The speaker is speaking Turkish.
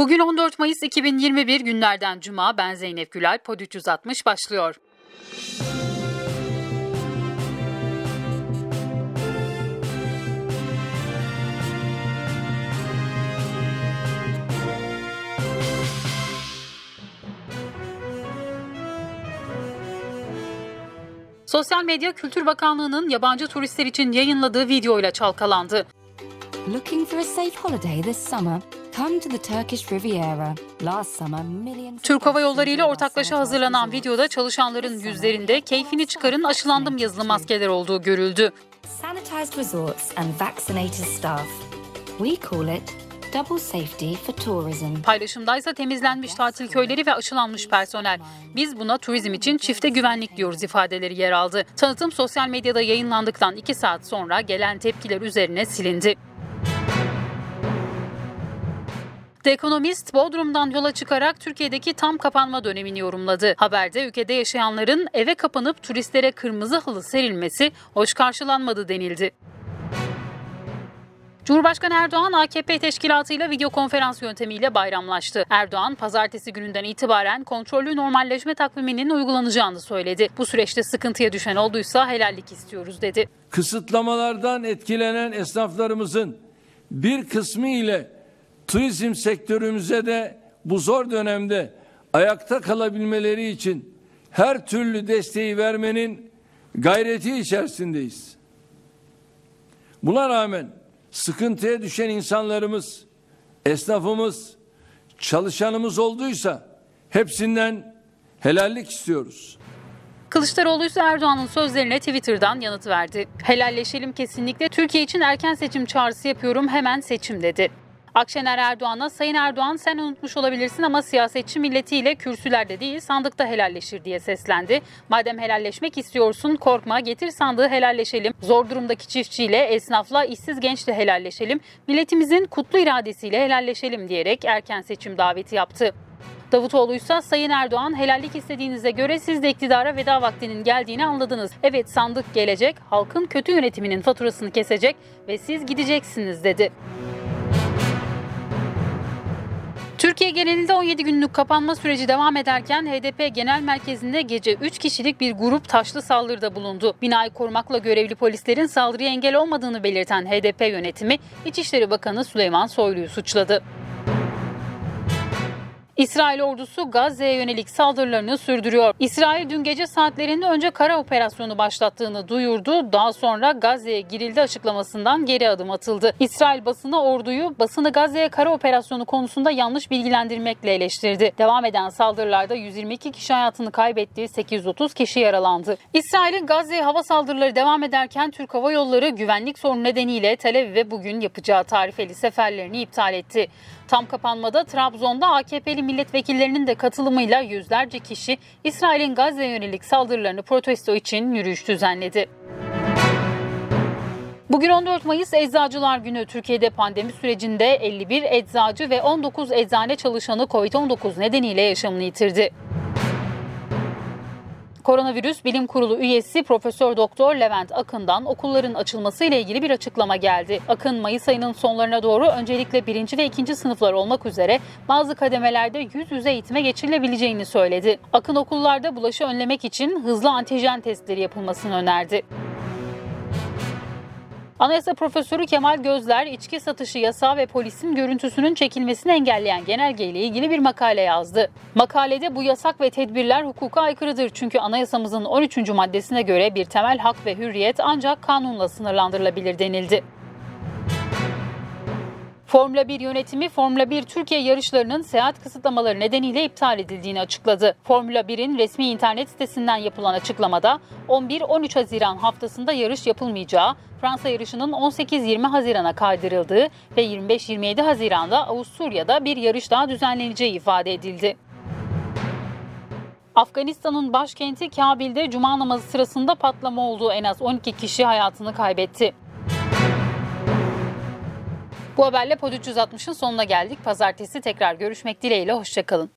Bugün 14 Mayıs 2021 günlerden Cuma. Ben Zeynep Gülay. Pod 360 başlıyor. Sosyal medya Kültür Bakanlığı'nın yabancı turistler için yayınladığı videoyla çalkalandı. Looking for a safe holiday this summer? Come to the Turkish Riviera. Last summer, millions Türk Hava Yolları ile ortaklaşa hazırlanan videoda çalışanların yüzlerinde keyfini çıkarın aşılandım yazılı maskeler olduğu görüldü. sanitized resorts and vaccinated staff. We call it double safety for tourism. Paylaşımdaysa temizlenmiş tatil köyleri ve aşılanmış personel. Biz buna turizm için çifte güvenlik diyoruz ifadeleri yer aldı. Tanıtım sosyal medyada yayınlandıktan 2 saat sonra gelen tepkiler üzerine silindi. The Economist, Bodrum'dan yola çıkarak Türkiye'deki tam kapanma dönemini yorumladı. Haberde ülkede yaşayanların eve kapanıp turistlere kırmızı halı serilmesi hoş karşılanmadı denildi. Cumhurbaşkanı Erdoğan AKP teşkilatıyla video konferans yöntemiyle bayramlaştı. Erdoğan pazartesi gününden itibaren kontrollü normalleşme takviminin uygulanacağını söyledi. Bu süreçte sıkıntıya düşen olduysa helallik istiyoruz dedi. kısıtlamalardan etkilenen esnaflarımızın bir kısmı ile turizm sektörümüze de bu zor dönemde ayakta kalabilmeleri için her türlü desteği vermenin gayreti içerisindeyiz. Buna rağmen sıkıntıya düşen insanlarımız, esnafımız, çalışanımız olduysa hepsinden helallik istiyoruz. Kılıçdaroğlu ise Erdoğan'ın sözlerine Twitter'dan yanıt verdi. Helalleşelim kesinlikle Türkiye için erken seçim çağrısı yapıyorum hemen seçim dedi. Akşener Erdoğan'a Sayın Erdoğan sen unutmuş olabilirsin ama siyasetçi milletiyle kürsülerde değil sandıkta helalleşir diye seslendi. Madem helalleşmek istiyorsun korkma getir sandığı helalleşelim. Zor durumdaki çiftçiyle, esnafla, işsiz gençle helalleşelim. Milletimizin kutlu iradesiyle helalleşelim diyerek erken seçim daveti yaptı. Davutoğlu ise Sayın Erdoğan helallik istediğinize göre siz de iktidara veda vaktinin geldiğini anladınız. Evet sandık gelecek, halkın kötü yönetiminin faturasını kesecek ve siz gideceksiniz dedi. Türkiye genelinde 17 günlük kapanma süreci devam ederken HDP Genel Merkezi'nde gece 3 kişilik bir grup taşlı saldırıda bulundu. Binayı korumakla görevli polislerin saldırıya engel olmadığını belirten HDP yönetimi İçişleri Bakanı Süleyman Soylu'yu suçladı. İsrail ordusu Gazze'ye yönelik saldırılarını sürdürüyor. İsrail dün gece saatlerinde önce kara operasyonu başlattığını duyurdu. Daha sonra Gazze'ye girildi açıklamasından geri adım atıldı. İsrail basını orduyu basını Gazze'ye kara operasyonu konusunda yanlış bilgilendirmekle eleştirdi. Devam eden saldırılarda 122 kişi hayatını kaybetti, 830 kişi yaralandı. İsrail'in Gazze'ye hava saldırıları devam ederken Türk Hava Yolları güvenlik sorunu nedeniyle Tel Aviv'e bugün yapacağı tarifeli seferlerini iptal etti. Tam kapanmada Trabzon'da AKP'li milletvekillerinin de katılımıyla yüzlerce kişi İsrail'in Gazze'ye yönelik saldırılarını protesto için yürüyüş düzenledi. Bugün 14 Mayıs Eczacılar Günü. Türkiye'de pandemi sürecinde 51 eczacı ve 19 eczane çalışanı COVID-19 nedeniyle yaşamını yitirdi. Koronavirüs Bilim Kurulu üyesi Profesör Doktor Levent Akın'dan okulların açılması ile ilgili bir açıklama geldi. Akın Mayıs ayının sonlarına doğru öncelikle birinci ve ikinci sınıflar olmak üzere bazı kademelerde yüz yüze eğitime geçirilebileceğini söyledi. Akın okullarda bulaşı önlemek için hızlı antijen testleri yapılmasını önerdi. Anayasa Profesörü Kemal Gözler, içki satışı yasağı ve polisin görüntüsünün çekilmesini engelleyen genelge ile ilgili bir makale yazdı. Makalede bu yasak ve tedbirler hukuka aykırıdır çünkü anayasamızın 13. maddesine göre bir temel hak ve hürriyet ancak kanunla sınırlandırılabilir denildi. Formula 1 yönetimi Formula 1 Türkiye yarışlarının seyahat kısıtlamaları nedeniyle iptal edildiğini açıkladı. Formula 1'in resmi internet sitesinden yapılan açıklamada 11-13 Haziran haftasında yarış yapılmayacağı, Fransa yarışının 18-20 Haziran'a kaydırıldığı ve 25-27 Haziran'da Avusturya'da bir yarış daha düzenleneceği ifade edildi. Afganistan'ın başkenti Kabil'de cuma namazı sırasında patlama olduğu en az 12 kişi hayatını kaybetti. Bu haberle Pod 360'ın sonuna geldik. Pazartesi tekrar görüşmek dileğiyle. Hoşçakalın.